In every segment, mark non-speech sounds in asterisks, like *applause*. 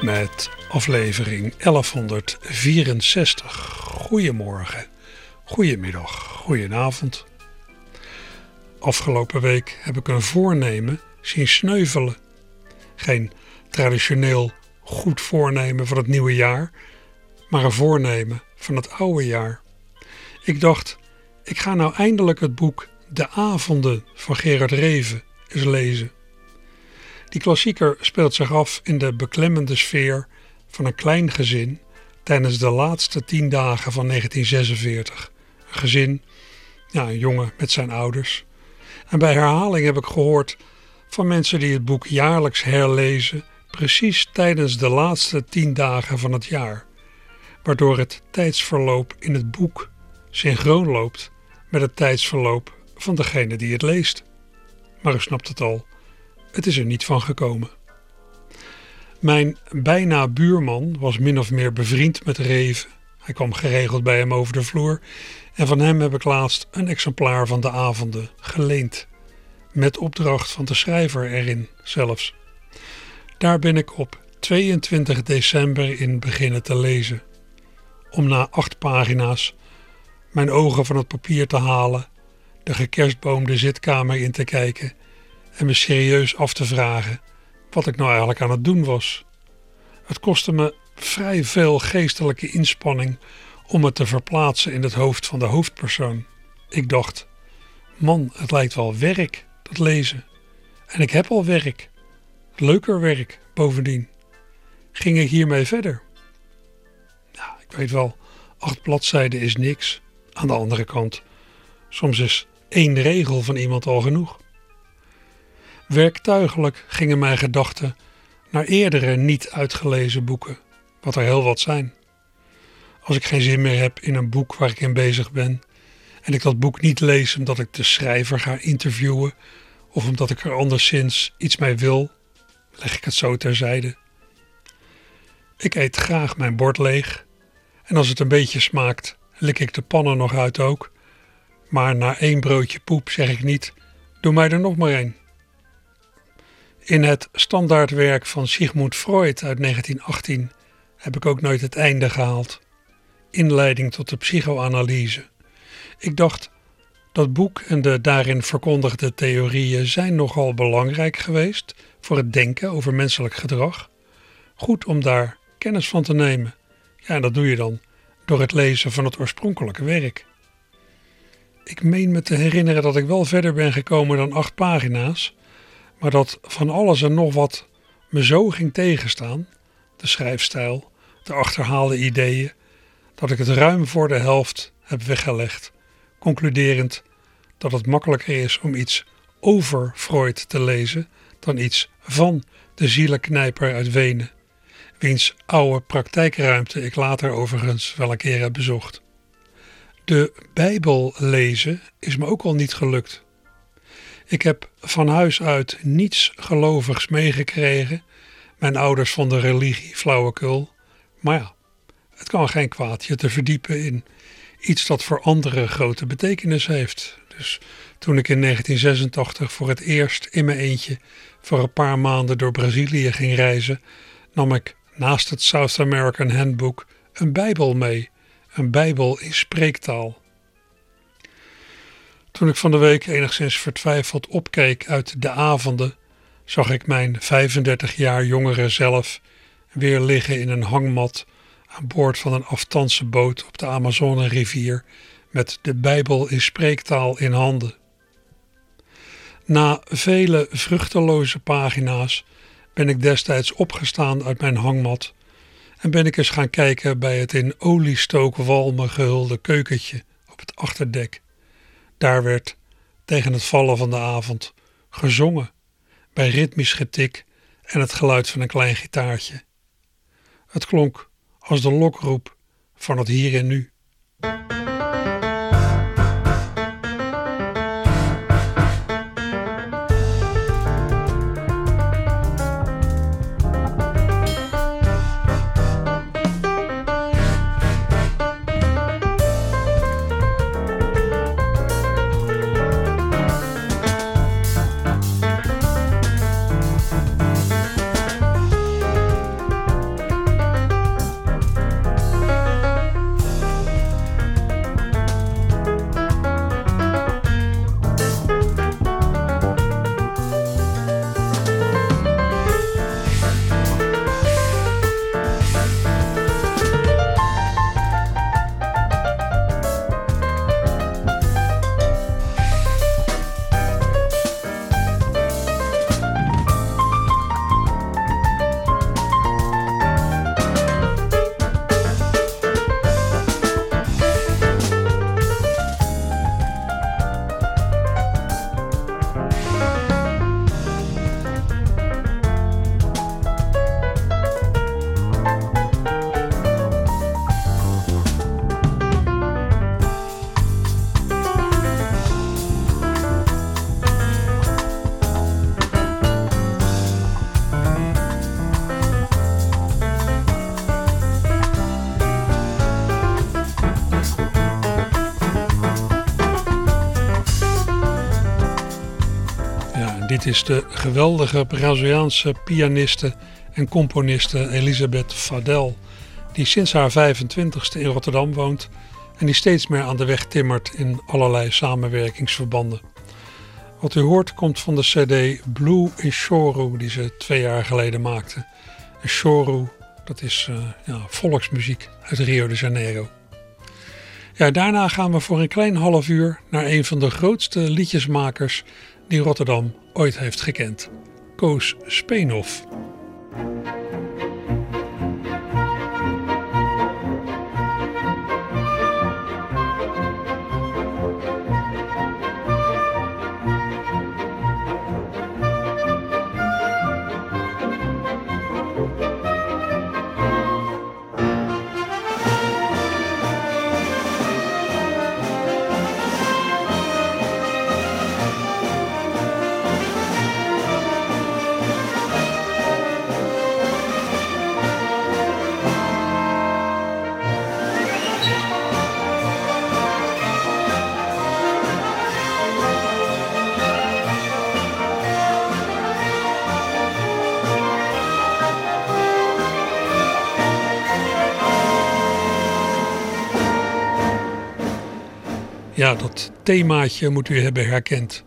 Met aflevering 1164. Goedemorgen, goedemiddag, goedenavond. Afgelopen week heb ik een voornemen zien sneuvelen. Geen traditioneel goed voornemen van het nieuwe jaar, maar een voornemen van het oude jaar. Ik dacht, ik ga nou eindelijk het boek De Avonden van Gerard Reven eens lezen. Die klassieker speelt zich af in de beklemmende sfeer van een klein gezin tijdens de laatste tien dagen van 1946. Een gezin, ja, een jongen met zijn ouders. En bij herhaling heb ik gehoord van mensen die het boek jaarlijks herlezen, precies tijdens de laatste tien dagen van het jaar, waardoor het tijdsverloop in het boek synchroon loopt met het tijdsverloop van degene die het leest. Maar u snapt het al, het is er niet van gekomen. Mijn bijna buurman was min of meer bevriend met Reven. Hij kwam geregeld bij hem over de vloer en van hem heb ik laatst een exemplaar van de avonden geleend. Met opdracht van de schrijver erin zelfs. Daar ben ik op 22 december in beginnen te lezen. Om na acht pagina's mijn ogen van het papier te halen, de gekerstboomde zitkamer in te kijken en me serieus af te vragen wat ik nou eigenlijk aan het doen was. Het kostte me vrij veel geestelijke inspanning om het te verplaatsen in het hoofd van de hoofdpersoon. Ik dacht, man, het lijkt wel werk, dat lezen. En ik heb al werk. Leuker werk, bovendien. Ging ik hiermee verder? Nou, ik weet wel, acht bladzijden is niks. Aan de andere kant, soms is één regel van iemand al genoeg. Werktuigelijk gingen mijn gedachten naar eerdere niet uitgelezen boeken, wat er heel wat zijn. Als ik geen zin meer heb in een boek waar ik in bezig ben en ik dat boek niet lees omdat ik de schrijver ga interviewen of omdat ik er anderszins iets mee wil, leg ik het zo terzijde. Ik eet graag mijn bord leeg en als het een beetje smaakt, lik ik de pannen nog uit ook. Maar na één broodje poep zeg ik niet: doe mij er nog maar één. In het standaardwerk van Sigmund Freud uit 1918 heb ik ook nooit het einde gehaald. Inleiding tot de psychoanalyse. Ik dacht, dat boek en de daarin verkondigde theorieën zijn nogal belangrijk geweest voor het denken over menselijk gedrag. Goed om daar kennis van te nemen. Ja, dat doe je dan door het lezen van het oorspronkelijke werk. Ik meen me te herinneren dat ik wel verder ben gekomen dan acht pagina's, maar dat van alles en nog wat me zo ging tegenstaan, de schrijfstijl, de achterhaalde ideeën, dat ik het ruim voor de helft heb weggelegd, concluderend dat het makkelijker is om iets over Freud te lezen dan iets van de zielenknijper uit Wenen, wiens oude praktijkruimte ik later overigens wel een keer heb bezocht. De Bijbel lezen is me ook al niet gelukt. Ik heb van huis uit niets gelovigs meegekregen. Mijn ouders vonden religie flauwekul. Maar ja, het kan geen kwaad je te verdiepen in iets dat voor anderen grote betekenis heeft. Dus toen ik in 1986 voor het eerst in mijn eentje voor een paar maanden door Brazilië ging reizen, nam ik naast het South American Handbook een Bijbel mee. Een Bijbel in spreektaal. Toen ik van de week enigszins vertwijfeld opkeek uit de avonden, zag ik mijn 35 jaar jongere zelf weer liggen in een hangmat aan boord van een aftandse boot op de Amazone-rivier met de Bijbel in spreektaal in handen. Na vele vruchteloze pagina's ben ik destijds opgestaan uit mijn hangmat en ben ik eens gaan kijken bij het in oliestook gehulde keukentje op het achterdek. Daar werd tegen het vallen van de avond gezongen bij ritmisch getik en het geluid van een klein gitaartje. Het klonk als de lokroep van het hier en nu. Dit is de geweldige Braziliaanse pianiste en componiste Elisabeth Fadel, die sinds haar 25ste in Rotterdam woont en die steeds meer aan de weg timmert in allerlei samenwerkingsverbanden. Wat u hoort komt van de cd Blue in Choro die ze twee jaar geleden maakte. En dat is uh, ja, volksmuziek uit Rio de Janeiro. Ja, daarna gaan we voor een klein half uur naar een van de grootste liedjesmakers die Rotterdam ooit heeft gekend. Koos Speenhof. Ja, dat themaatje moet u hebben herkend.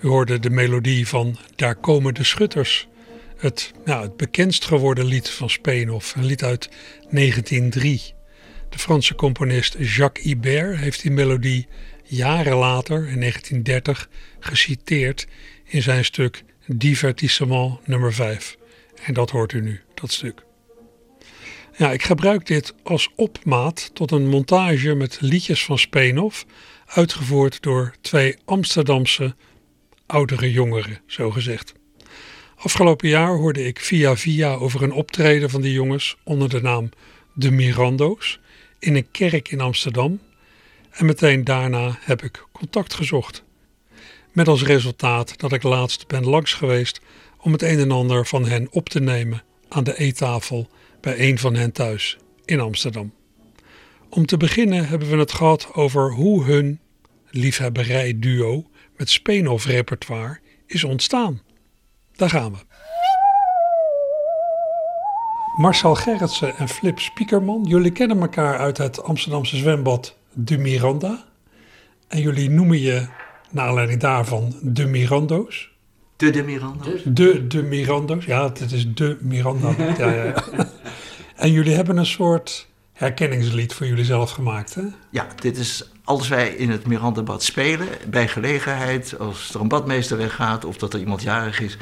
U hoorde de melodie van Daar komen de schutters. Het, nou, het bekendst geworden lied van Speenhof, een lied uit 1903. De Franse componist Jacques Ibert heeft die melodie jaren later, in 1930, geciteerd in zijn stuk Divertissement nummer 5. En dat hoort u nu, dat stuk. Ja, ik gebruik dit als opmaat tot een montage met liedjes van Speenhof uitgevoerd door twee Amsterdamse oudere jongeren, zo gezegd. Afgelopen jaar hoorde ik via via over een optreden van die jongens onder de naam De Mirando's in een kerk in Amsterdam en meteen daarna heb ik contact gezocht. Met als resultaat dat ik laatst ben langs geweest om het een en ander van hen op te nemen aan de eettafel bij een van hen thuis in Amsterdam. Om te beginnen hebben we het gehad over hoe hun liefhebberij-duo met Speenhof repertoire is ontstaan. Daar gaan we. Marcel Gerritsen en Flip Spiekerman, jullie kennen elkaar uit het Amsterdamse zwembad De Miranda. En jullie noemen je, naar aanleiding daarvan, De Mirando's. De De Mirando's? De De Mirando's, ja, het is De Miranda. *laughs* ja, ja, ja. En jullie hebben een soort herkenningslied voor jullie zelf gemaakt, hè? Ja, dit is als wij in het Mirandabad spelen, bij gelegenheid, als er een badmeester weggaat of dat er iemand jarig is,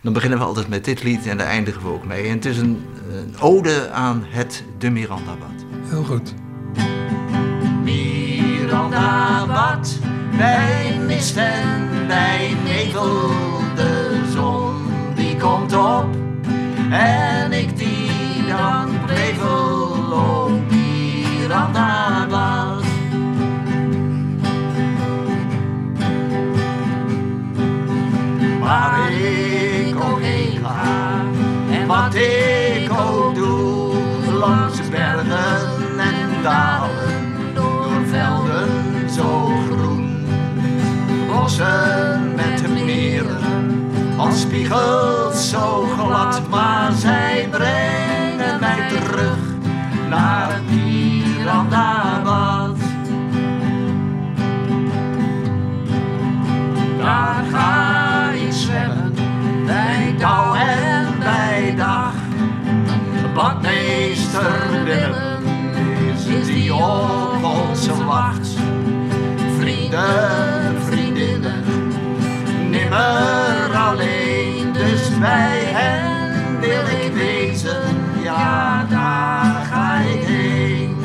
dan beginnen we altijd met dit lied en daar eindigen we ook mee. En het is een, een ode aan het de Mirandabad. Heel goed. Mirandabad, bij mist en bij nevel, de zon die komt op en ik die als spiegels zo glad, maar zij brengen mij terug naar het Mirandabad. Daar ga ik zwemmen, bij dauw en bij dag. Badmeester Willem is die op onze wacht. Vrienden, vriendinnen, nimmer bij hen wil ik wezen, ja daar ga ik heen.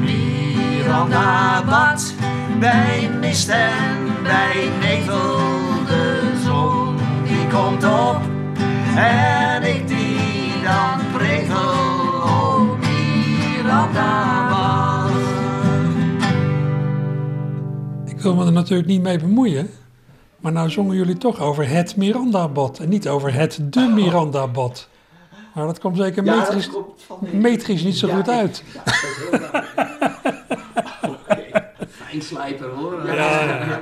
Mirandabad, bij mist en bij nevel, de zon die komt op. En ik die dan prevel op Mirandabad. Wil me er natuurlijk niet mee bemoeien. Maar nou zongen jullie toch over het Mirandabad en niet over het de Mirandabad. Maar dat komt zeker metrisch, metrisch niet zo goed uit. *laughs* Fijnslijper hoor. Ja, ja.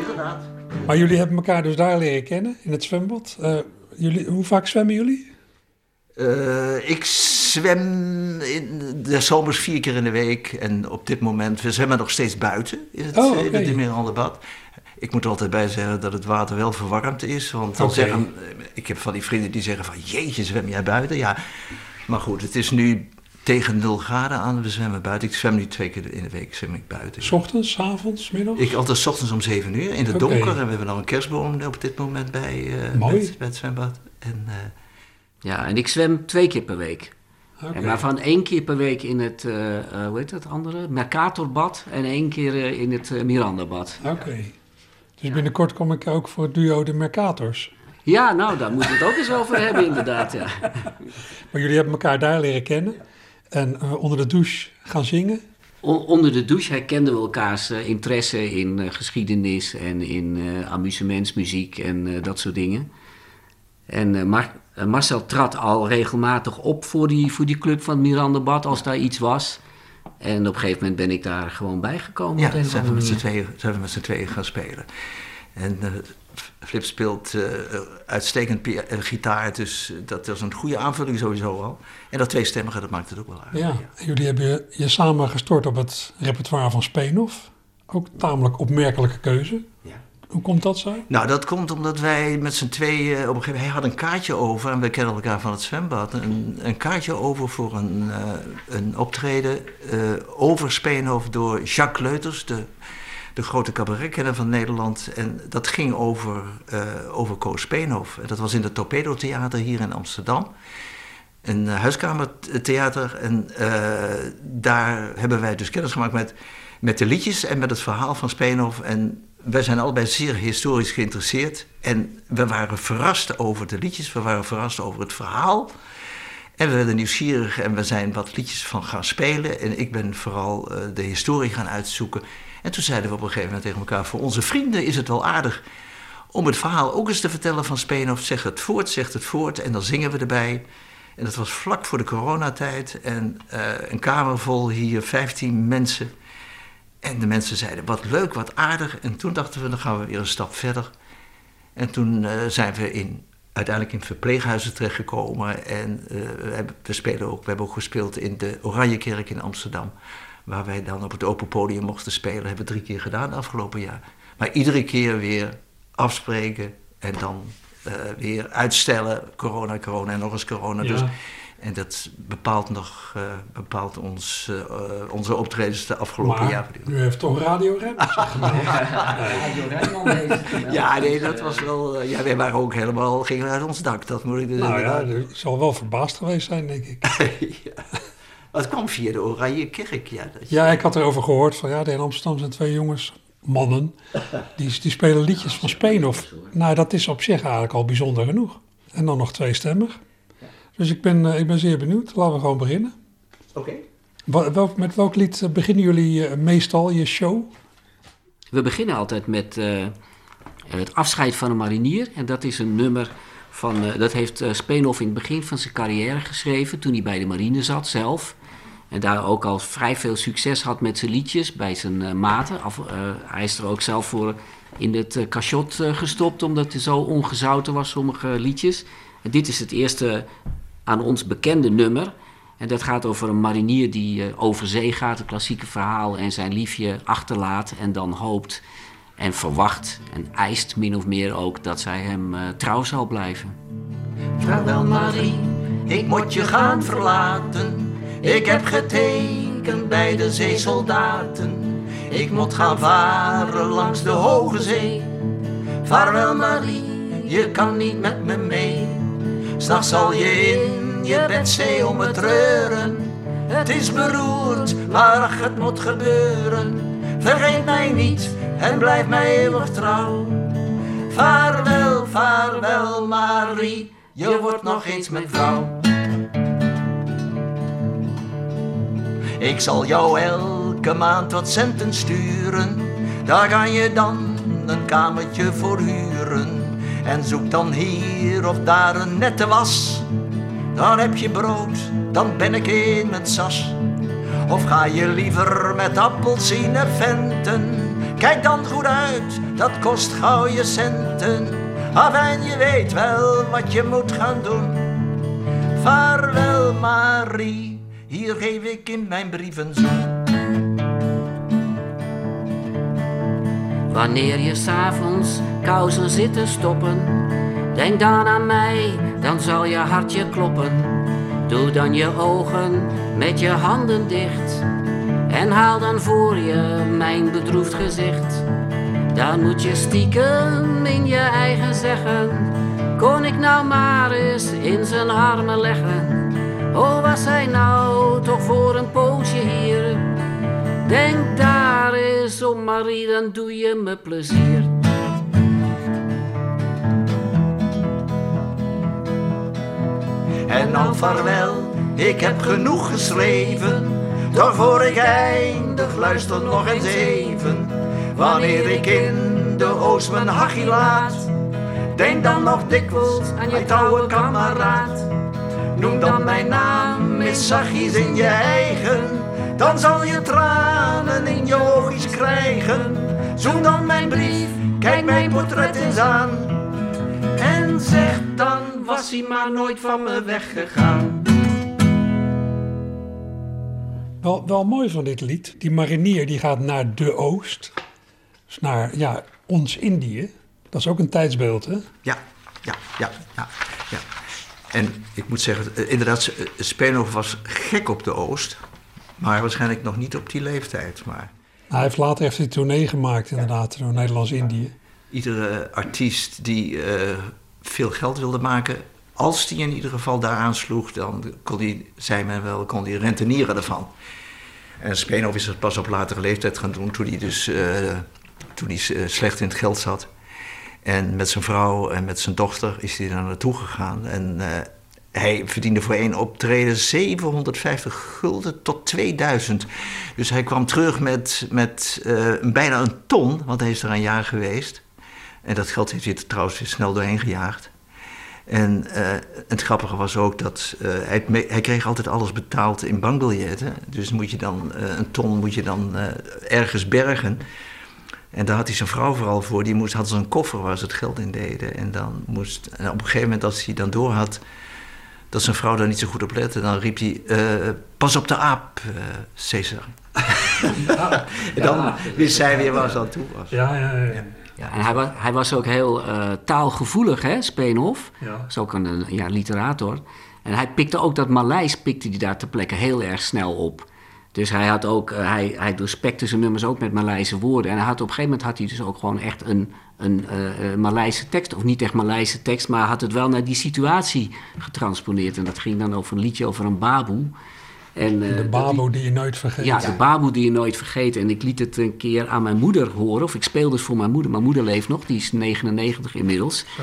Inderdaad. Maar jullie hebben elkaar dus daar leren kennen, in het zwembad. Eh, jullie, hoe vaak zwemmen jullie? Eh, ik zwem in de zomers vier keer in de week. En op dit moment, we zwemmen nog steeds buiten in het, Oh, in oké. het Emeraldenbad. Ik moet er altijd bij zeggen dat het water wel verwarmd is. Want dan zeggen, ik heb van die vrienden die zeggen van... Jeetje, zwem jij buiten? Ja, maar goed, het is nu tegen 0 graden aan. We zwemmen buiten. Ik zwem nu twee keer in de week zwem ik buiten. S ochtends, s avonds, 's middags? Ik altijd 's ochtends om 7 uur in het donker. En we hebben nog een kerstboom op dit moment bij, eh, Mooi. bij het zwembad. En, eh, Ja, en ik zwem twee keer per week. Oké. En waarvan één keer per week in het, hoe heet dat andere? Mercatorbad en één keer eh, in het Mirandabad. Oké. Dus binnenkort kom ik ook voor het duo de Mercators. Ja, nou, daar moeten we het ook eens over hebben inderdaad, ja. *laughs* Maar jullie hebben elkaar daar leren kennen. En onder de douche gaan zingen. O- onder de douche herkenden we elkaars interesse in geschiedenis en in amusementsmuziek en dat soort dingen. En eh, Mar- eh, Marcel trad al regelmatig op voor die, voor die club van het Mirandabad als daar iets was. En op een gegeven moment ben ik daar gewoon bijgekomen. Ja, zijn we, andere met z'n manier. tweeën, zijn we met z'n tweeën gaan spelen. En eh, Flip speelt eh, uitstekend gitaar, dus dat was een goede aanvulling sowieso al. En dat tweestemmige, dat maakt het ook wel uit. Ja. Jullie hebben je, je samen gestort op het repertoire van Speenhof. Ook tamelijk opmerkelijke keuze. Ja. Hoe komt dat zo? Nou, dat komt omdat wij met z'n tweeën, op een gegeven moment, hij had een kaartje over, en we kennen elkaar van het zwembad, een, een kaartje over voor een, eh, een optreden eh, over Speenhof door Jacques Leuters, de, de grote cabaretkenner van Nederland. En dat ging over, eh over Koos Speenhof. En dat was in het Torpedo Theater hier in Amsterdam. Een huiskamertheater. En daar hebben wij dus kennis gemaakt met, met de liedjes en met het verhaal van Speenhof. En wij zijn allebei zeer historisch geïnteresseerd. En we waren verrast over de liedjes, we waren verrast over het verhaal. En we werden nieuwsgierig en we zijn wat liedjes van gaan spelen. En ik ben vooral eh, de historie gaan uitzoeken. En toen zeiden we op een gegeven moment tegen elkaar: voor onze vrienden is het wel aardig om het verhaal ook eens te vertellen van Speenhof. Zeg het voort, zegt het voort en dan zingen we erbij. En dat was vlak voor de coronatijd. En eh, een kamer vol hier, 15 mensen. En de mensen zeiden: wat leuk, wat aardig. En toen dachten we: dan gaan we weer een stap verder. En toen eh, zijn we in, uiteindelijk in verpleeghuizen terechtgekomen. En eh, we, spelen ook, we hebben ook gespeeld in de Oranjekerk in Amsterdam. Waar wij dan op het open podium mochten spelen. hebben we drie keer gedaan afgelopen jaar. Maar iedere keer weer afspreken en dan eh, weer uitstellen. Corona, corona en nog eens corona. Ja. Dus, en dat bepaalt nog eh, bepaalt ons, eh, onze optredens de afgelopen Maar jaren. u heeft toch Radio Rem? *laughs* Ja, nee, dat was wel. eh, ja, wij waren ook helemaal. gingen uit ons dak. Dat moet ik dus Nou ja, inderdaad- u zal wel verbaasd geweest zijn, denk ik. *laughs* ja. Het kwam via de Oranje Kerk. Ja, dat Ja, ik had erover gehoord van ja, in Amsterdam zijn twee jongens, mannen, die, die spelen liedjes van Speenhof. Nou, dat is op zich eigenlijk al bijzonder genoeg. En dan nog tweestemmig. Dus ik ben, eh, ik ben zeer benieuwd. Laten we gewoon beginnen. Oké. Welk, met welk lied eh, beginnen jullie eh, meestal je show? We beginnen altijd met eh, het afscheid van een marinier. En dat is een nummer Van, eh, dat heeft uh, Speenhoff in het begin van zijn carrière geschreven, toen hij bij de marine zat zelf. En daar ook al vrij veel succes had met zijn liedjes bij zijn uh, maten. Af, hij is er ook zelf voor in het uh, cachot gestopt, omdat het zo ongezouten was, sommige liedjes. En dit is het eerste aan ons bekende nummer. En dat gaat over een marinier die over zee gaat, een klassieke verhaal, en zijn liefje achterlaat en dan hoopt en verwacht en eist min of meer ook dat zij hem uh, trouw zal blijven. Vaarwel Marie, ik moet je gaan verlaten. Ik heb getekend bij de zeesoldaten. Ik moet gaan varen langs de hoge zee. Vaarwel Marie, je kan niet met me mee. S'nachts zal je in je bed om het treuren. Het is beroerd, maar het moet gebeuren. Vergeet mij niet en blijf mij eeuwig trouw. Vaarwel, vaarwel Marie, je wordt nog eens mijn vrouw. Ik zal jou elke maand wat centen sturen, daar kan je dan een kamertje voor huren. En zoek dan hier of daar een nette was, dan heb je brood, dan ben ik in het sas. Of ga je liever met appelsine venten? Kijk dan goed uit, dat kost gauw je centen. Afijn, je weet wel wat je moet gaan doen. Vaarwel Marie, hier geef ik in mijn brieven zoen. Wanneer je s'avonds kousen zitten stoppen, denk dan aan mij, dan zal je hartje kloppen. Doe dan je ogen met je handen dicht en haal dan voor je mijn bedroefd gezicht. Dan moet je stiekem in je eigen zeggen: Kon ik nou maar eens in zijn armen leggen? Oh, was hij nou toch voor een poosje hier? Denk daar eens om, Marie, dan doe je me plezier. En nou vaarwel, ik heb genoeg geschreven. Doch voor ik eindig, luister nog eens even. Wanneer ik in de oost mijn hachie laat, denk dan nog dikwijls aan je trouwe kameraad. Noem dan mijn naam met zachtjes in je eigen, dan zal je tranen in je oogjes krijgen. Zoek dan mijn brief, kijk mijn portret eens aan. En zeg dan, was hij maar nooit van me weggegaan. Wel, wel mooi van dit lied. Die marinier die gaat naar de oost. Dus naar ja, ons Indië. Dat is ook een tijdsbeeld, hè? Ja, ja, ja, ja. ja. En ik moet zeggen, eh, inderdaad, eh, Speenhoff was gek op de oost. Maar waarschijnlijk nog niet op die leeftijd. Maar... Hij heeft later heeft hij tournee gemaakt, inderdaad, door Nederlands-Indië. Iedere artiest die uh, veel geld wilde maken, als die in ieder geval daar aansloeg, dan kon die, zei men wel, kon die rentenieren ervan. En Speenhoff is het pas op latere leeftijd gaan doen, toen hij dus uh, toen hij, slecht in het geld zat. En met zijn vrouw en met zijn dochter is hij daar naartoe gegaan. En uh, hij verdiende voor één optreden 750 gulden tot 2000. Dus hij kwam terug met, met uh, bijna een ton, want hij is er een jaar geweest. En dat geld heeft hij er trouwens snel doorheen gejaagd. En uh, het grappige was ook dat uh, hij, hij, kreeg altijd alles betaald in bankbiljetten. Dus moet je dan, een ton moet je dan ergens bergen. En daar had hij zijn vrouw vooral voor. Die moest, had zo'n koffer waar ze het geld in deden. En, dan moest, en op een gegeven moment, als hij dan door had dat zijn vrouw daar niet zo goed op lette, dan riep hij: Pas op de aap, Caesar. *laughs* Ja, en dan wist zij weer waar ze aan toe was. ja, ja. ja. ja. Ja, en hij was, hij was ook heel uh, taalgevoelig, hè, Speenhof. Ja. is ook een ja, literator. En hij pikte ook dat Maleis pikte hij daar ter plekke heel erg snel op. Dus hij had ook, uh, hij, hij doorspekte zijn nummers ook met Maleise woorden. En hij had, op een gegeven moment had hij dus ook gewoon echt een, een uh, Maleise tekst. Of niet echt Maleise tekst, maar had het wel naar die situatie getransponeerd. En dat ging dan over een liedje over een baboe. En, uh, de baboe die je nooit vergeet. Ja, de baboe die je nooit vergeet. En ik liet het een keer aan mijn moeder horen. Of ik speelde het voor mijn moeder. Mijn moeder leeft nog, die is 99 inmiddels. Zo.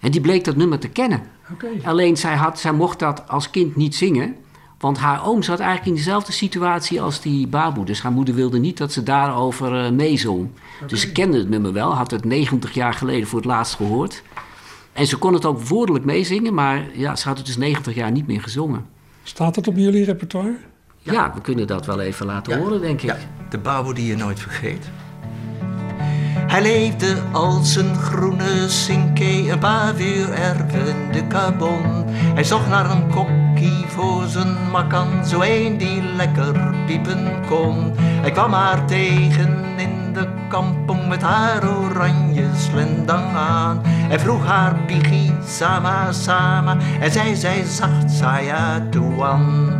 En die bleek dat nummer te kennen. Okay. Alleen zij, had, zij mocht dat als kind niet zingen. Want haar oom zat eigenlijk in dezelfde situatie als die baboe. Dus haar moeder wilde niet dat ze daarover uh, meezong. Okay. Dus ze kende het nummer wel. Had het 90 jaar geleden voor het laatst gehoord. En ze kon het ook woordelijk meezingen, maar ja, ze had het dus 90 jaar niet meer gezongen. Staat het op jullie repertoire? Ja, we kunnen dat wel even laten horen, denk ik. Ja, de baboe die je nooit vergeet. Hij leefde als een groene sinke, een paar uur erven de carbon. Hij zocht naar een kokkie voor zijn makkan, zo een die lekker piepen kon. Hij kwam haar tegen in de kampong met haar oranje slendang aan. Hij vroeg haar pigi, sama, sama, en zij zei zacht, saya, tuan.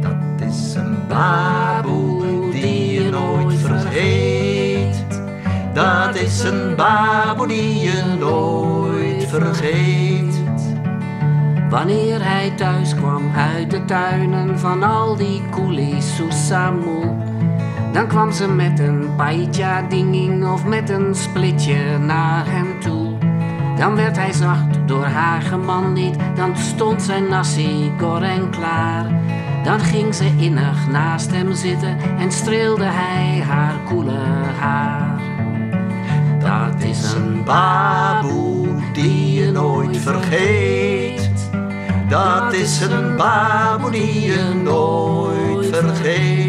Dat is een baboe die je nooit vergeet. Dat is een baboe die je nooit vergeet. Wanneer hij thuis kwam uit de tuinen van al die coolies Susamu, dan kwam ze met een paitja dinging of met een splitje naar hem toe. Dan werd hij zacht door haar gemandied, dan stond zijn nasi goreng klaar. Dan ging ze innig naast hem zitten en streelde hij haar koele haar. Dat is een baboe die je nooit vergeet. Dat is een baboe die je nooit vergeet.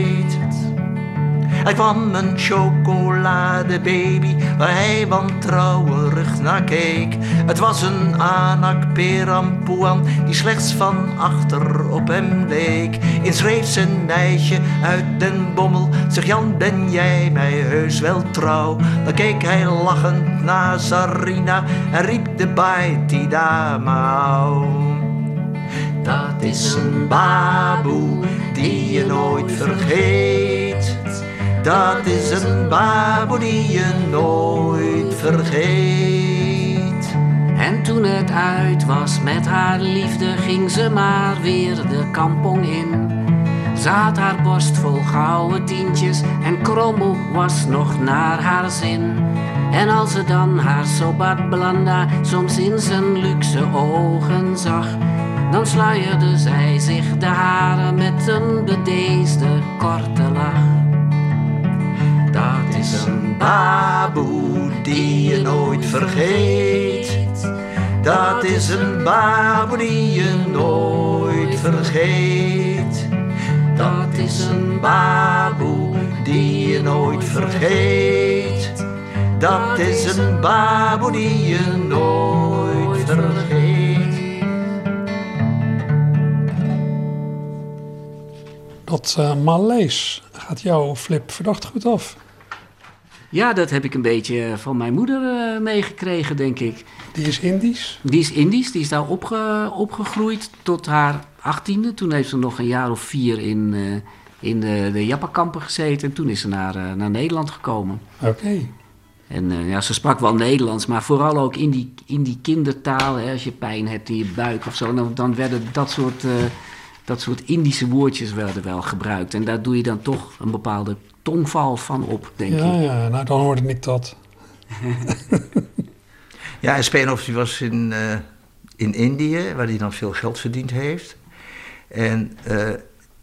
Hij kwam een chocoladebaby waar hij wantrouwerig naar keek. Het was een anak perampoan die slechts van achter op hem leek. Inschreef zijn meisje uit den bommel, zeg Jan ben jij mij heus wel trouw. Dan keek hij lachend naar Sarina en riep de baiti damau. Dat is een baboe die je nooit vergeet. Dat is een baboe die je nooit vergeet. En toen het uit was met haar liefde, ging ze maar weer de kampong in. Had haar borst vol gouden tientjes en Krommel was nog naar haar zin. En als ze dan haar sobat blanda soms in zijn luxe ogen zag, dan sluierde zij zich de haren met een bedeesde korte lach. Is een baboe die je nooit vergeet. Dat is een baboe die je nooit vergeet. Dat is een baboe die je nooit vergeet. Dat is een baboe die je nooit vergeet. Dat uh, gaat jou, Flip, verdacht goed af. Ja, dat heb ik een beetje van mijn moeder uh, meegekregen, denk ik. Die is Indisch? Die is Indisch, die is daar opge opgegroeid tot haar achttiende. Toen heeft ze nog een jaar of vier in, uh, in de, de gezeten. En toen is ze naar, uh, naar Nederland gekomen. Oké. Okay. En ja, ze sprak wel Nederlands, maar vooral ook in die, in die kindertaal. Hè, als je pijn hebt in je buik of zo, dan, dan werden dat soort, dat soort Indische woordjes werden wel gebruikt. En daar doe je dan toch een bepaalde tongval van op, denk ja, ik. Ja, nou dan hoorde ik dat. *laughs* ja, en Speenhoff die was in, uh, in Indië, waar hij dan veel geld verdiend heeft. En, uh,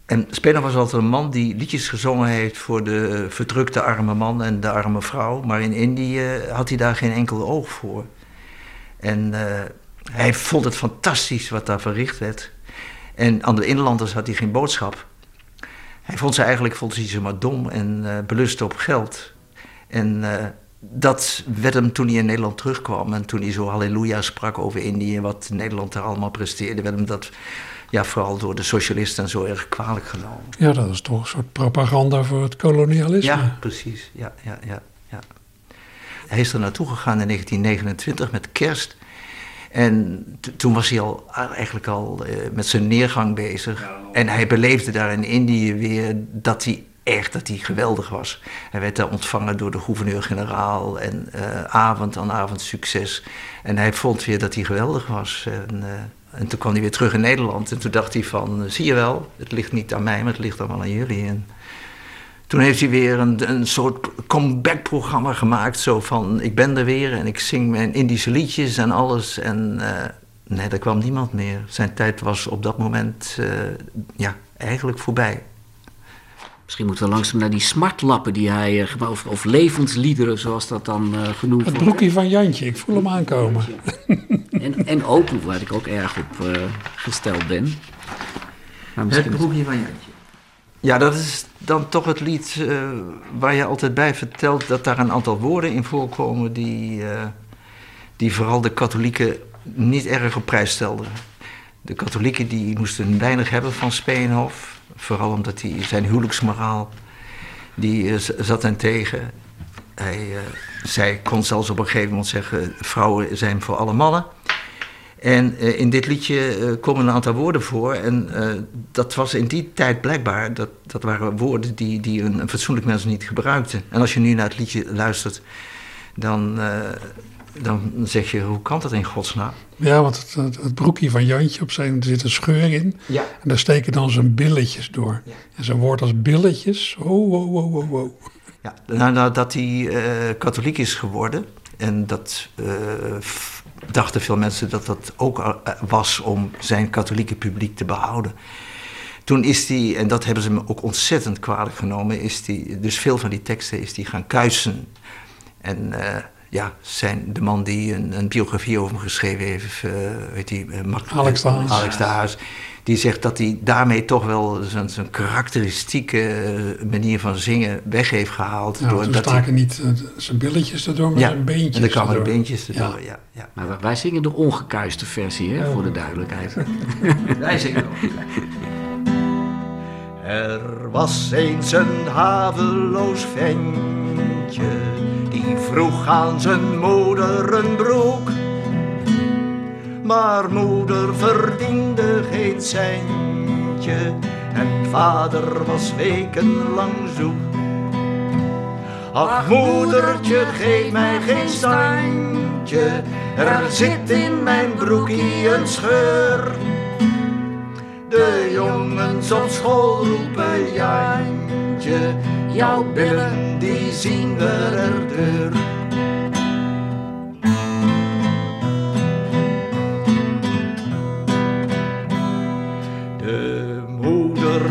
en Speenhoff was altijd een man die liedjes gezongen heeft voor de verdrukte arme man en de arme vrouw. Maar in Indië had hij daar geen enkel oog voor. En uh, hij vond het fantastisch wat daar verricht werd. En aan de inlanders had hij geen boodschap. Hij vond ze eigenlijk vond ze ze maar dom en uh, belust op geld. En uh, dat werd hem toen hij in Nederland terugkwam en toen hij zo halleluja sprak over Indië en wat Nederland daar allemaal presteerde, werd hem dat ja, vooral door de socialisten en zo erg kwalijk genomen. Ja, dat is toch een soort propaganda voor het kolonialisme. Ja, precies. Ja, ja, ja, ja. Hij is er naartoe gegaan in 1929 met kerst. En toen was hij al eigenlijk al uh, met zijn neergang bezig. Ja, en hij beleefde daar in Indië weer dat hij echt dat hij geweldig was. Hij werd daar ontvangen door de gouverneur-generaal en uh, avond aan avond succes. En hij vond weer dat hij geweldig was. En, uh, en toen kwam hij weer terug in Nederland en toen dacht hij van, zie je wel, het ligt niet aan mij, maar het ligt allemaal aan jullie. En toen heeft hij weer een, een soort comeback-programma gemaakt. Zo van, ik ben er weer en ik zing mijn Indische liedjes en alles. En uh, nee, daar kwam niemand meer. Zijn tijd was op dat moment uh, ja, eigenlijk voorbij. Misschien moeten we langzaam naar die smartlappen die hij, uh, of, of levensliederen zoals dat dan uh, genoemd wordt. Het broekje van Jantje, ik voel hem aankomen. en, en Open, waar ik ook erg op uh, gesteld ben. het broekje van Jantje. Ja, dat is dan toch het lied uh, waar je altijd bij vertelt dat daar een aantal woorden in voorkomen die, uh, die vooral de katholieken niet erg op prijs stelden. De katholieken die moesten weinig hebben van Speenhof, vooral omdat hij zijn huwelijksmoraal, die uh, zat hen tegen. Hij zij kon zelfs op een gegeven moment zeggen, vrouwen zijn voor alle mannen. En uh, in dit liedje uh, komen een aantal woorden voor. En uh, dat was in die tijd blijkbaar, dat, dat waren woorden die, die een, een, fatsoenlijk mens niet gebruikte. En als je nu naar het liedje luistert, dan, dan zeg je, hoe kan dat in godsnaam? Ja, want het, het, het broekje van Jantje op zijn, er zit een scheur in. Ja. En daar steken dan zijn billetjes door. Ja. En zo'n woord als billetjes, oh, oh, oh, oh, oh. Ja, nou, nou dat hij katholiek is geworden en dat dachten veel mensen dat dat ook was om zijn katholieke publiek te behouden. Toen is hij, en dat hebben ze me ook ontzettend kwalijk genomen, is hij, dus veel van die teksten is hij gaan kuisen. En uh, ja, zijn, de man die een, een, biografie over hem geschreven heeft, uh, weet hij, uh, Alex de Haas. Alex de Haas die zegt dat hij daarmee toch wel zijn, zijn karakteristieke manier van zingen weg heeft gehaald. Ja, door dat staken hij... niet zijn billetjes erdoor, maar ja, zijn beentjes en dan kwamen de erdoor. beentjes erdoor, ja. ja, ja. Maar wij zingen de ongekuiste versie, hè, voor de duidelijkheid. *laughs* wij zingen Er was eens een haveloos ventje, die vroeg aan zijn moeder een broek. Maar moeder verdiende geen centje en vader was wekenlang zoek. Ach moedertje, geef mij geen standje, er zit in mijn broekie een scheur. De jongens op school roepen Jantje, jouw billen die zien er deur.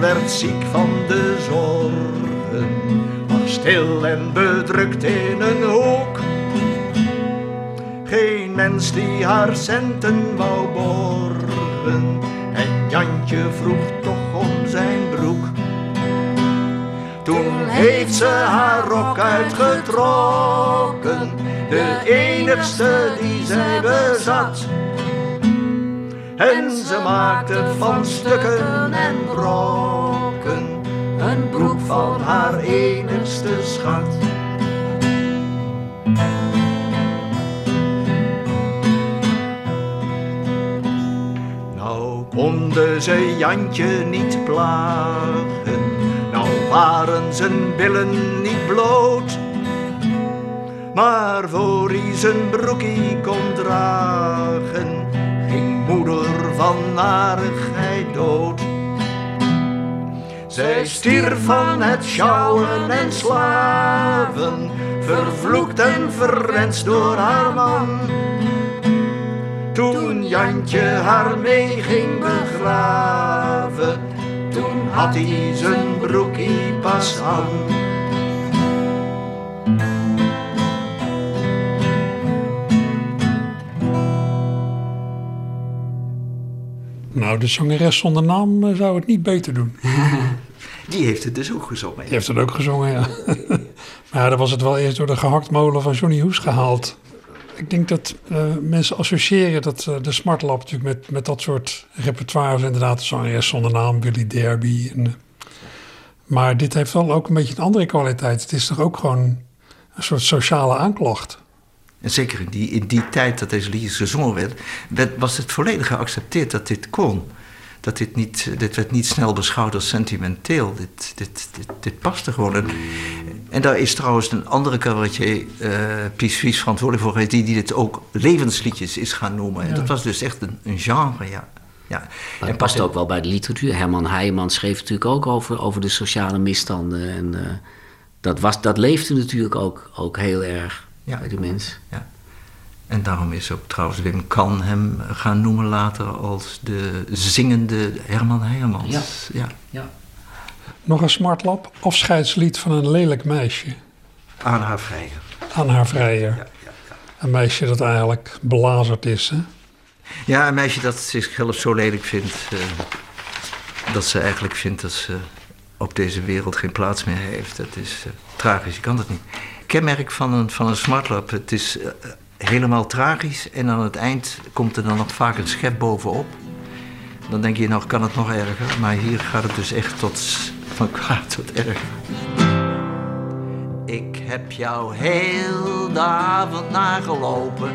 werd ziek van de zorgen, lag stil en bedrukt in een hoek. Geen mens die haar centen wou borgen, en Jantje vroeg toch om zijn broek. Toen heeft ze haar rok uitgetrokken, de enigste die zij bezat. En ze maakte van stukken en brokken een broek van haar enigste schat. Ze Jantje niet plagen, nou waren zijn billen niet bloot. Maar voor hij zijn broekie kon dragen, moeder van narigheid dood. Zij stierf van het sjouwen en slaven, vervloekt en verrenst door haar man. Toen Jantje haar mee ging begraven, toen had hij zijn broekie pas aan. Nou, de zangeres zonder naam zou het niet beter doen. *laughs* Die heeft het dus ook gezongen. Die heeft het ook gezongen, ja. *laughs* maar ja, dan was het wel eerst door de gehaktmolen van Johnny Hoes gehaald. Ik denk dat uh, mensen associëren dat uh, de Smartlap natuurlijk met, met dat soort repertoires. Inderdaad, de zangeres zonder naam, Billy Derby. En, maar dit heeft wel ook een beetje een andere kwaliteit. Het is toch ook gewoon een soort sociale aanklacht. En zeker in die, in die tijd dat deze liedjes gezongen werd, werd, was het volledig geaccepteerd dat dit kon. Dat dit, niet, dit werd niet snel beschouwd als sentimenteel. Dit, dit, dit, dit paste gewoon. En, en daar is trouwens een andere cabaretier, uh, Pies Vries, verantwoordelijk voor geweest, die, die dit ook levensliedjes is gaan noemen. En Ja. dat was dus echt een, een genre, ja. ja. Maar het past ook wel bij de literatuur. Herman Heijman schreef natuurlijk ook over, over de sociale misstanden. En uh, dat, was, dat leefde natuurlijk ook, ook heel erg Ja. bij de mens. En daarom is ook trouwens Wim Kan hem gaan noemen later als de zingende Herman Heijmans. Ja. ja. Ja. Nog een smartlap. Afscheidslied van een lelijk meisje. Aan haar vrijer. Aan haar vrijer. Ja, ja, ja. Een meisje dat eigenlijk belazerd is. Hè? ja, een meisje dat zichzelf zo lelijk vindt... eh, dat ze eigenlijk vindt dat ze op deze wereld geen plaats meer heeft. Dat is eh, tragisch, je kan dat niet. Kenmerk van een, van een smartlap, het is eh, helemaal tragisch... en aan het eind komt er dan nog vaak een schep bovenop... Dan denk je, nou kan het nog erger. Maar hier gaat het dus echt tot, van kwaad tot erger. Ik heb jou heel de avond nagelopen.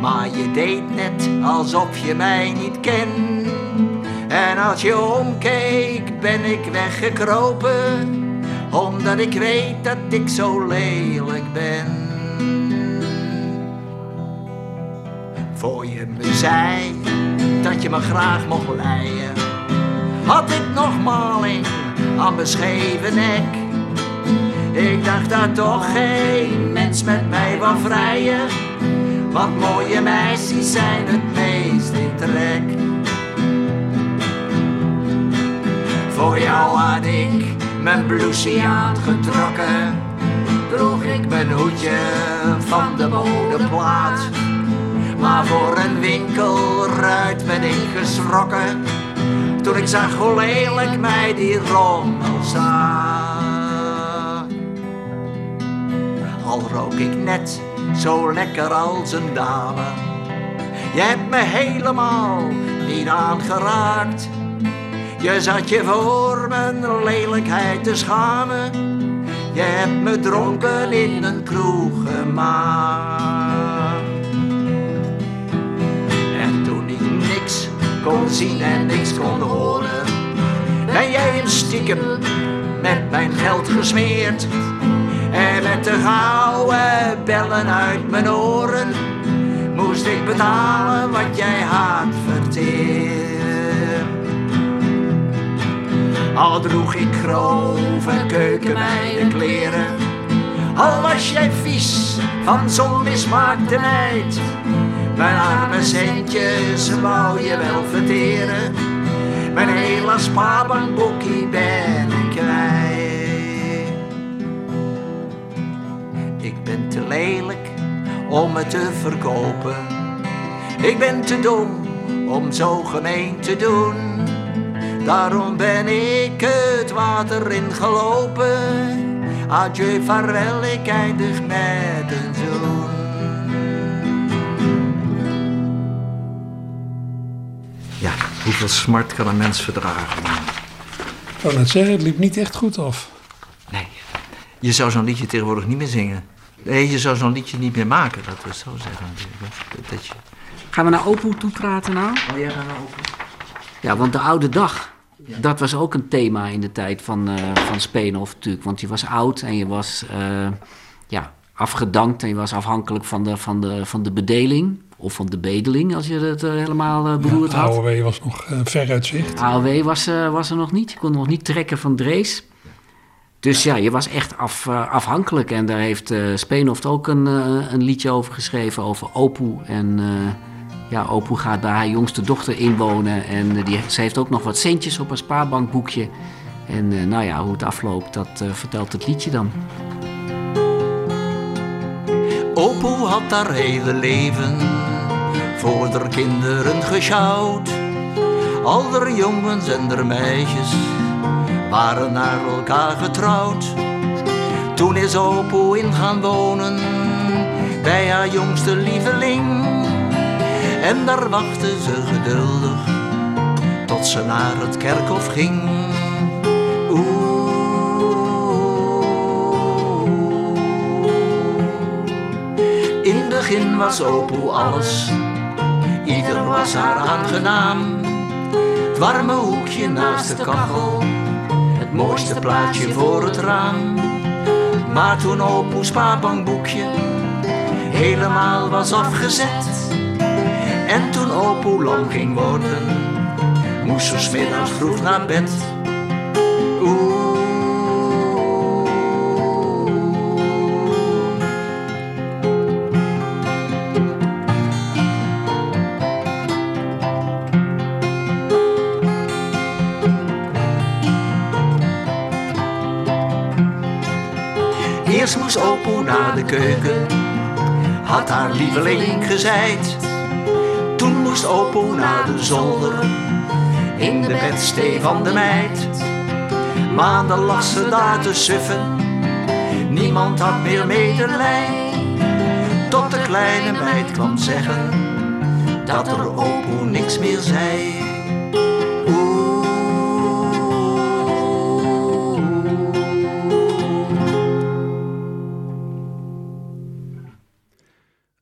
Maar je deed net alsof je mij niet kent. En als je omkeek, ben ik weggekropen. Omdat ik weet dat ik zo lelijk ben. Voor je me zei dat je me graag mocht leien. Had ik nog maling aan mijn scheve nek. Ik dacht dat toch geen mens met mij wou vrijen. Want mooie meisjes zijn het meest in trek. Voor jou had ik mijn blouseje aangetrokken. Droeg ik mijn hoedje van de modeplaat. Maar voor een winkelruit ben ik geschrokken Toen ik zag hoe lelijk mij die rommel zag. Al rook ik net zo lekker als een dame. Je hebt me helemaal niet aangeraakt. Je zat je voor mijn lelijkheid te schamen. Je hebt me dronken in een kroeg gemaakt kon zien en niks kon horen. Ben jij hem stiekem met mijn geld gesmeerd? En met de gouden bellen uit mijn oren moest ik betalen wat jij had verteerd. Al droeg ik grove keukenmeiden kleren, al was jij vies van zo'n mismaakte meid. Mijn arme centjes wou je wel verteren. Mijn hele spaarbankboekje ben ik kwijt. Ik ben te lelijk om het te verkopen. Ik ben te dom om zo gemeen te doen. Daarom ben ik het water in gelopen. Adieu, vaarwel, ik eindig met een zoen. Hoeveel smart kan een mens verdragen? Ik wou net zeggen, het liep niet echt goed af. Nee, je zou zo'n liedje tegenwoordig niet meer zingen. Nee, je zou zo'n liedje niet meer maken, dat we zo zeggen. natuurlijk. Dat je... Gaan we naar Opoe toe praten nou? Oh, jij gaat naar open? Ja, want de oude dag, dat was ook een thema in de tijd van, eh van Speenhof natuurlijk. Want je was oud en je was eh, ja, afgedankt en je was afhankelijk van de, van, de, van de bedeling. Of van de bedeling, als je het eh, helemaal eh, beroerd had. AOW was nog eh, ver uit zicht. AOW was, eh, was er nog niet. Je kon nog niet trekken van Drees. Dus ja, je was echt af, afhankelijk. En daar heeft eh Speenhoft ook een, een liedje over geschreven, over Opoe. En eh, ja, Opoe gaat bij haar jongste dochter inwonen. En die, ze heeft ook nog wat centjes op haar spaarbankboekje. En eh, nou ja, hoe het afloopt, dat vertelt het liedje dan. Opoe had haar hele leven voor haar kinderen gesjouwd. Al haar jongens en haar meisjes waren naar elkaar getrouwd. Toen is Opoe in gaan wonen bij haar jongste lieveling. En daar wachtte ze geduldig tot ze naar het kerkhof ging. Oeh. In het begin was Opoe alles, ieder was haar aangenaam. Het warme hoekje naast de kachel, het mooiste plaatje voor het raam. Maar toen Opoe's spaarbankboekje helemaal was afgezet. En toen Opoe lam ging worden, moest ze middags vroeg naar bed. Moest opoe naar de keuken, had haar lieveling gezeijd. Toen moest opoe naar de zolder, in de bedstee van de meid. Maanden lag ze daar te suffen, niemand had meer medelij. Tot de kleine meid kwam zeggen, dat er opoe niks meer zei.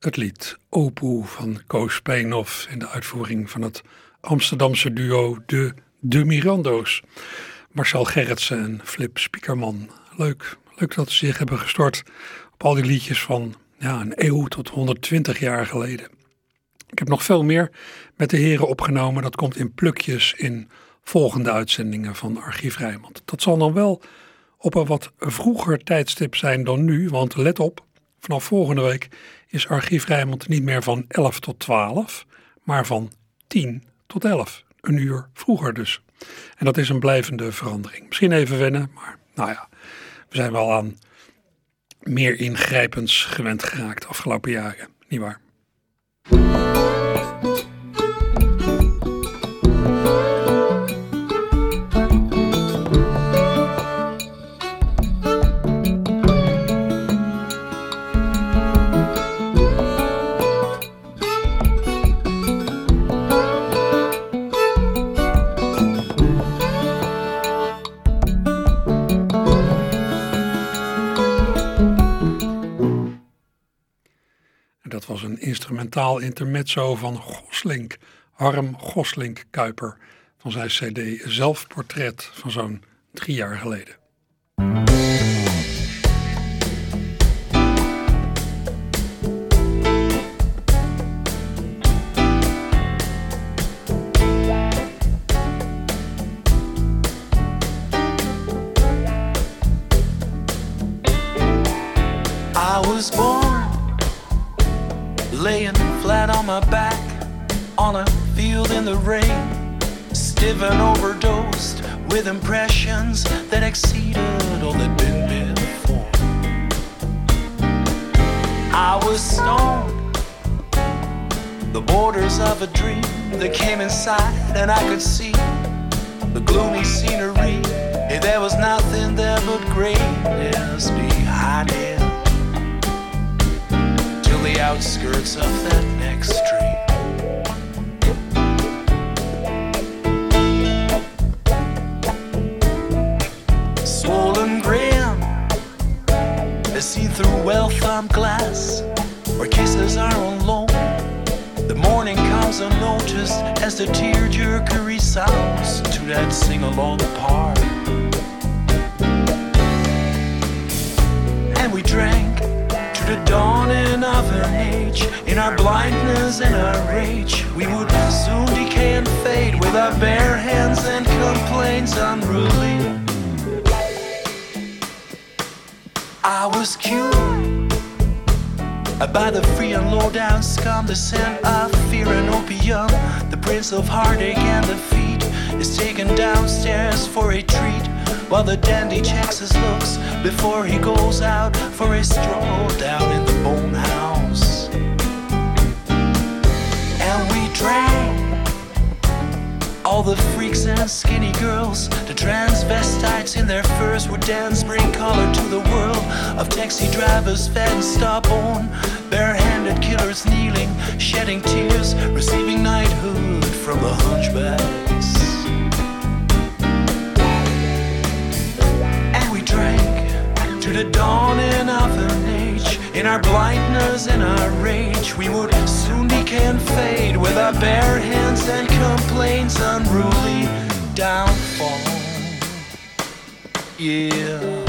Het lied Opoe van Koos Speenhoff in de uitvoering van het Amsterdamse duo De De Mirando's. Marcel Gerritsen en Flip Spiekerman. Leuk, leuk dat ze zich hebben gestort op al die liedjes van ja, een eeuw tot 120 jaar geleden. Ik heb nog veel meer met de heren opgenomen. Dat komt in plukjes in volgende uitzendingen van Archief Rijnmond. Dat zal dan wel op een wat vroeger tijdstip zijn dan nu, want let op, vanaf volgende week is Archief Rijnmond niet meer van 11 tot 12, maar van 10 tot 11. Een uur vroeger dus. En dat is een blijvende verandering. Misschien even wennen, maar nou ja, we zijn wel aan meer ingrijpends gewend geraakt de afgelopen jaren, niet waar? Instrumentaal intermezzo van Goslink, Harm Goslink Kuiper, van zijn CD Zelfportret van zo'n drie jaar geleden. And I could see the gloomy scenery. Hey, there was nothing there but greatness behind it till the outskirts of that next street. Sounds to that sing-along part. And we drank to the dawning of an age. In our blindness and our rage, we would soon decay and fade with our bare hands and complaints unruly. I was cured by the free and low down scum, the scent of fear and opium. The prince of heartache and defeat is taken downstairs for a treat. While the dandy checks his looks before he goes out for a stroll down in the bone house. And we drank all the freaks and skinny girls, the transvestites in their furs would dance, bring color to the world of taxi drivers fed and stubborn, barehanded killers kneeling, shedding tears, receiving knighthood from the hunchbacks. The dawning of an age. In our blindness and our rage, we would soon decay and fade with our bare hands and complaints unruly downfall. Yeah.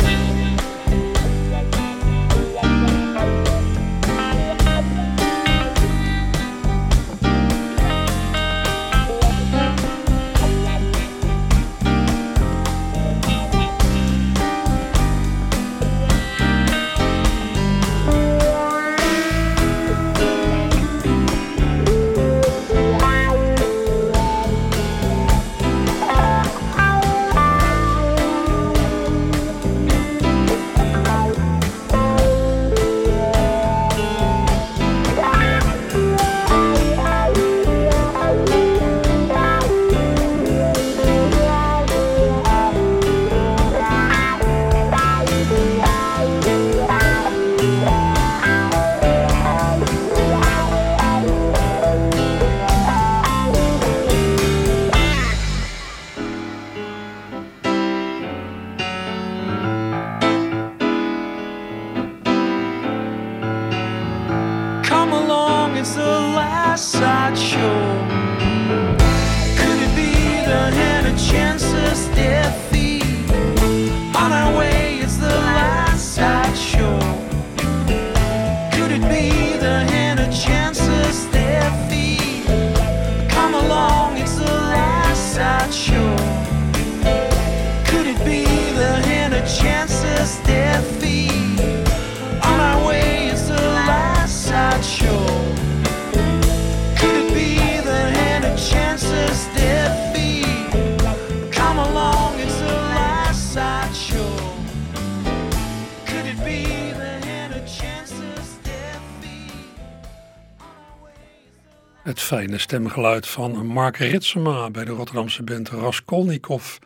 Fijne stemgeluid van Mark Ritsema bij de Rotterdamse band Raskolnikov.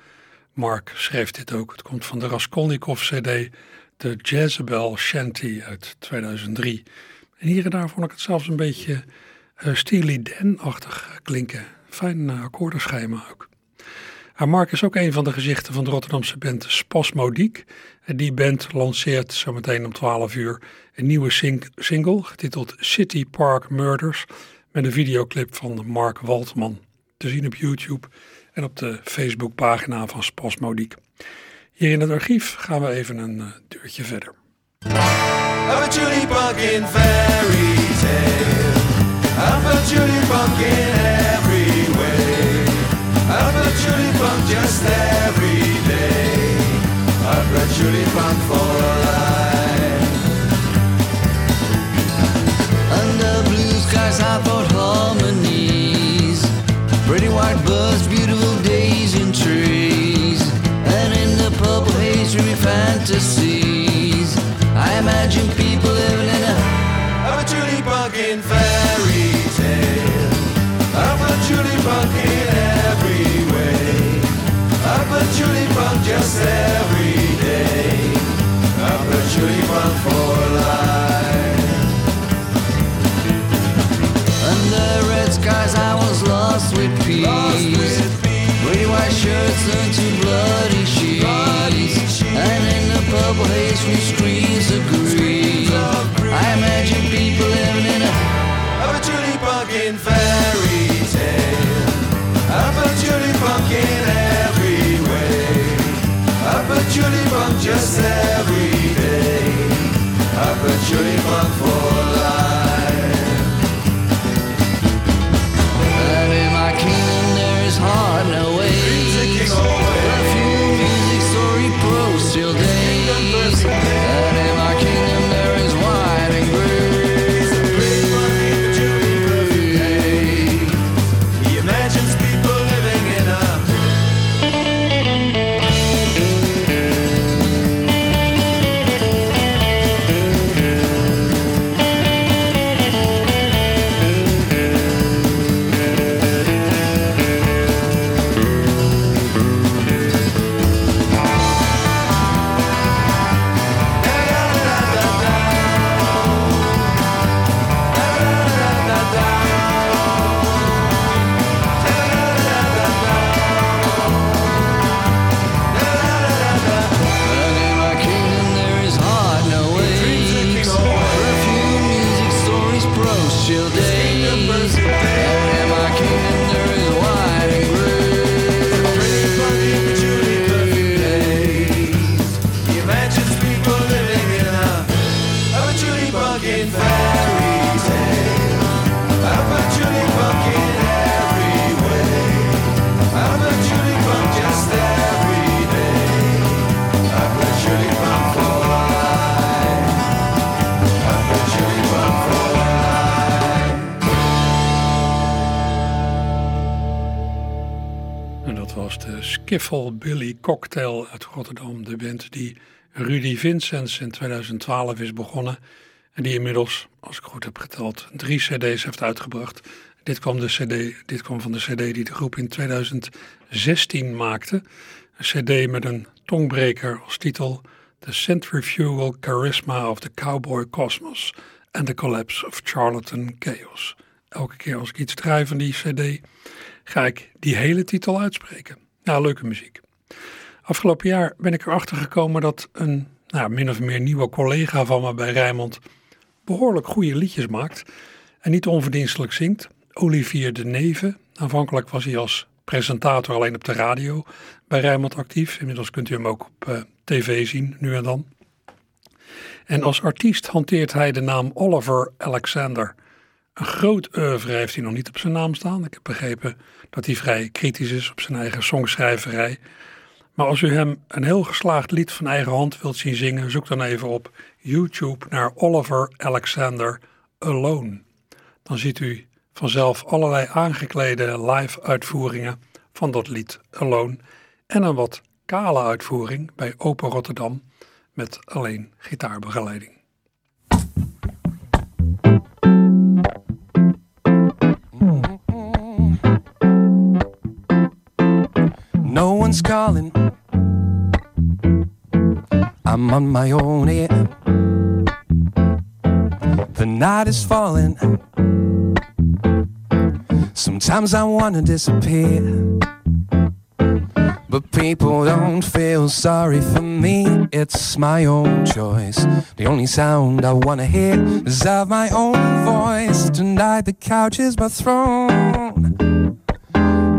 Mark schreef dit ook. Het komt van de Raskolnikov CD, de Jezebel Shanty uit 2003. En hier en daar vond ik het zelfs een beetje uh, Steely Dan-achtig klinken. Fijn uh, akkoordenschema ook. En Mark is ook een van de gezichten van de Rotterdamse band Spasmodiek. En die band lanceert zometeen om 12 uur een nieuwe single getiteld City Park Murders met een videoclip van Mark Waltman te zien op YouTube en op de Facebookpagina van Spasmodiek. Hier in het archief gaan we even een uh, deurtje verder. I'm a Julie Bunkin fairy tale. I'm a Julie Bunkin every way. I'm a just every day. I'm a Julie Bunk for life. Blue I thought harmonies. Pretty white birds, beautiful days in trees. And in the purple haze, dreamy fantasies. I imagine people living in a a Julie Bunkin fairy tale. Of a Julie Bunkin every way. Of a Julie Bunk just every day. Of a Julie Bunk for lost with peace. Pretty white shirts turned to bloody sheets. And in the purple haze from screens of green. I imagine people living in a a Julie Bunkin fairy tale. A Julie Bunkin every way. A Julie Bunk just every day. A Julie Bunk for life. En dat was de Skiffle Billy Cocktail uit Rotterdam. De band die Rudy Vincents in 2012 is begonnen. En die inmiddels, als ik goed heb geteld, drie cd's heeft uitgebracht. Dit kwam, de CD, dit kwam van de cd die de groep in 2016 maakte. Een cd met een tongbreker als titel... The Centrifugal Charisma of the Cowboy Cosmos... and the Collapse of Charlatan Chaos. Elke keer als ik iets draai van die cd ga ik die hele titel uitspreken. Nou, leuke muziek. Afgelopen jaar ben ik erachter gekomen dat een nou, min of meer nieuwe collega van me bij Rijnmond behoorlijk goede liedjes maakt en niet onverdienstelijk zingt. Olivier de Neve. Aanvankelijk was hij als presentator alleen op de radio bij Rijnmond actief. Inmiddels kunt u hem ook op eh, tv zien, nu en dan. En als artiest hanteert hij de naam Oliver Alexander. Een groot oeuvre heeft hij nog niet op zijn naam staan. Ik heb begrepen dat hij vrij kritisch is op zijn eigen songschrijverij. Maar als u hem een heel geslaagd lied van eigen hand wilt zien zingen, zoek dan even op YouTube naar Oliver Alexander Alone. Dan ziet u vanzelf allerlei aangeklede live uitvoeringen van dat lied Alone en een wat kale uitvoering bij Open Rotterdam met alleen gitaarbegeleiding. No one's calling I'm on my own here. The night is falling. Sometimes I wanna disappear. But people don't feel sorry for me. It's my own choice. The only sound I wanna hear is of my own voice. Tonight the couch is my throne.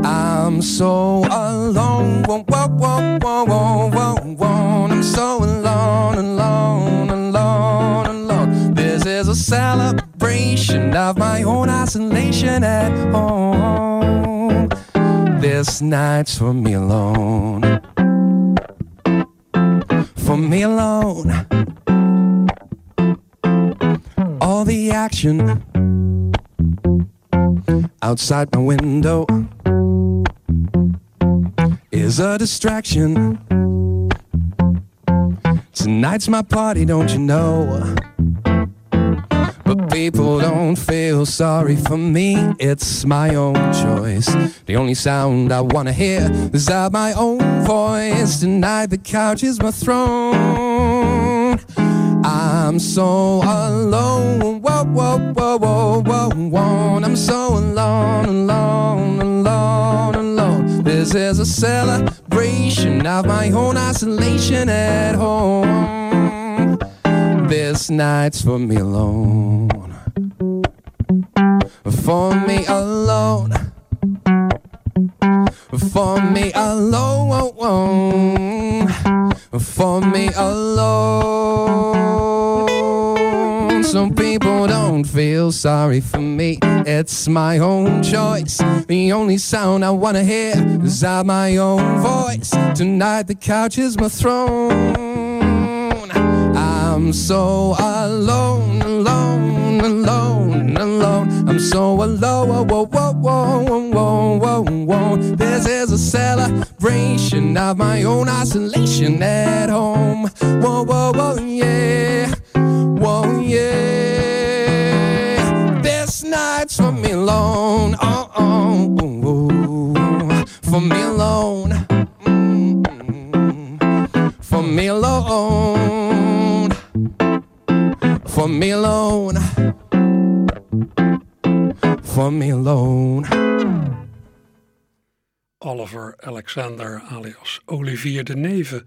I'm so alone. Whoa, whoa, whoa, whoa, whoa, whoa. I'm so alone, alone, alone, alone. This is a celebration of my own isolation at home. This night's for me alone. For me alone. All the action outside my window is a distraction. Tonight's my party, don't you know? But people don't feel sorry for me. It's my own choice. The only sound I wanna hear is my own voice. Tonight the couch is my throne. I'm so alone. Whoa, whoa, whoa, whoa, whoa, whoa. I'm so alone, alone, alone, alone. This is a celebration of my own isolation at home. This night's for me alone. For me alone. For me alone. For me alone. Some people don't feel sorry for me. It's my own choice. The only sound I wanna hear is of my own voice. Tonight the couch is my throne. I'm so alone, alone, alone, alone. I'm so alone. Whoa, whoa, whoa, whoa, whoa, whoa. This is a celebration of my own isolation at home. Whoa, whoa, whoa, yeah. Whoa, yeah. This night's for me alone. Oh, oh, oh. for me alone. Mm, For me alone. For me alone. For me alone. Oliver Alexander alias Olivier de Neve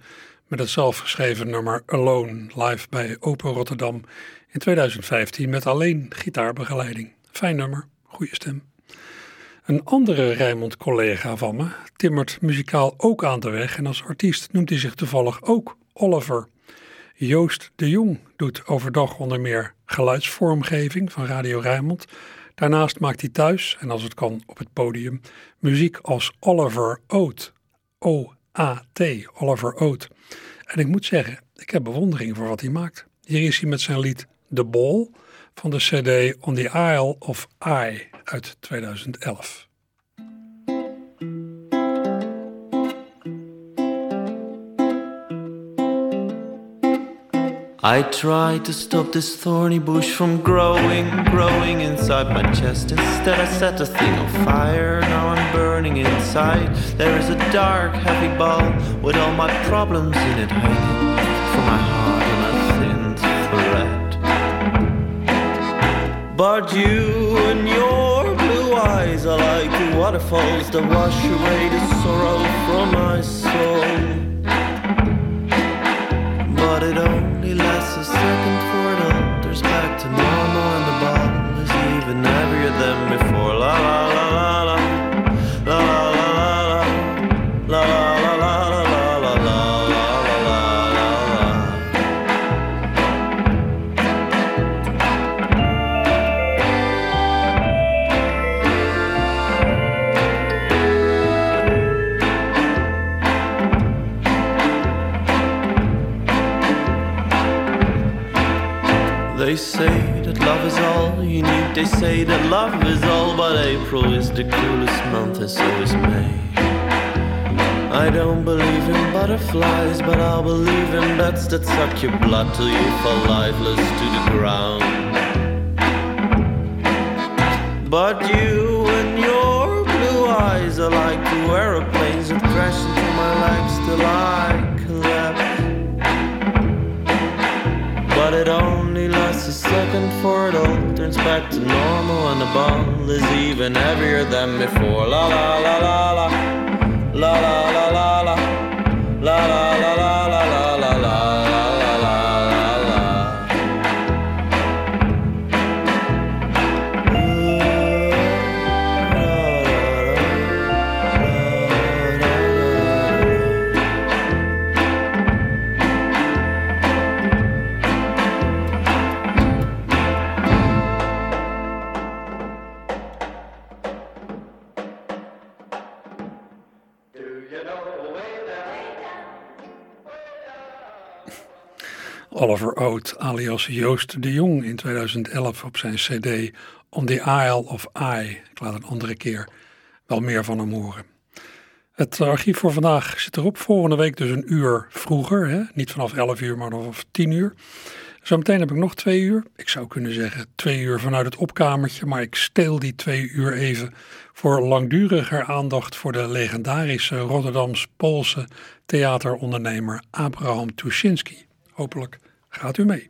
met het zelfgeschreven nummer Alone live bij Open Rotterdam in 2015 met alleen gitaarbegeleiding. Fijn nummer, goede stem. Een andere Rijmond-collega van me timmert muzikaal ook aan de weg en als artiest noemt hij zich toevallig ook Oliver. Joost de Jong doet overdag onder meer geluidsvormgeving van Radio Rijnmond. Daarnaast maakt hij thuis, en als het kan op het podium, muziek als Oliver Oat. O-A-T, Oliver Oat. En ik moet zeggen, ik heb bewondering voor wat hij maakt. Hier is hij met zijn lied The Ball van de CD On the Isle of I uit 2011. I tried to stop this thorny bush from growing, growing inside my chest. Instead, I set a thing on fire. Now burning inside. There is a dark, heavy ball with all my problems in it hanging from my heart on a thin thread. But you and your blue eyes are like the waterfalls that wash away the sorrow from my soul. But it only lasts a second for it alters back to normal and the bottle is even heavier than before. La la They say that love is all, but April is the coolest month, and so is May. I don't believe in butterflies, but I'll believe in bats that suck your blood till you fall lifeless to the ground. But you and your blue eyes are like two aeroplanes that crash into my legs till I collapse. But it only lasts a second for it all. Turns back to normal and the ball is even heavier than before. La la la la la. La la la la la. La la la la la. la Oliver Oud alias Joost de Jong in 2011 op zijn cd On the Isle of I. Ik laat een andere keer wel meer van hem horen. Het archief voor vandaag zit erop. Volgende week dus een uur vroeger. Hè? Niet vanaf 11 uur, maar vanaf 10 uur. Zometeen heb ik nog twee uur. Ik zou kunnen zeggen twee uur vanuit het opkamertje. Maar ik steel die twee uur even voor langduriger aandacht voor de legendarische Rotterdams-Poolse theaterondernemer Abraham Tuschinski. Hopelijk gaat u mee.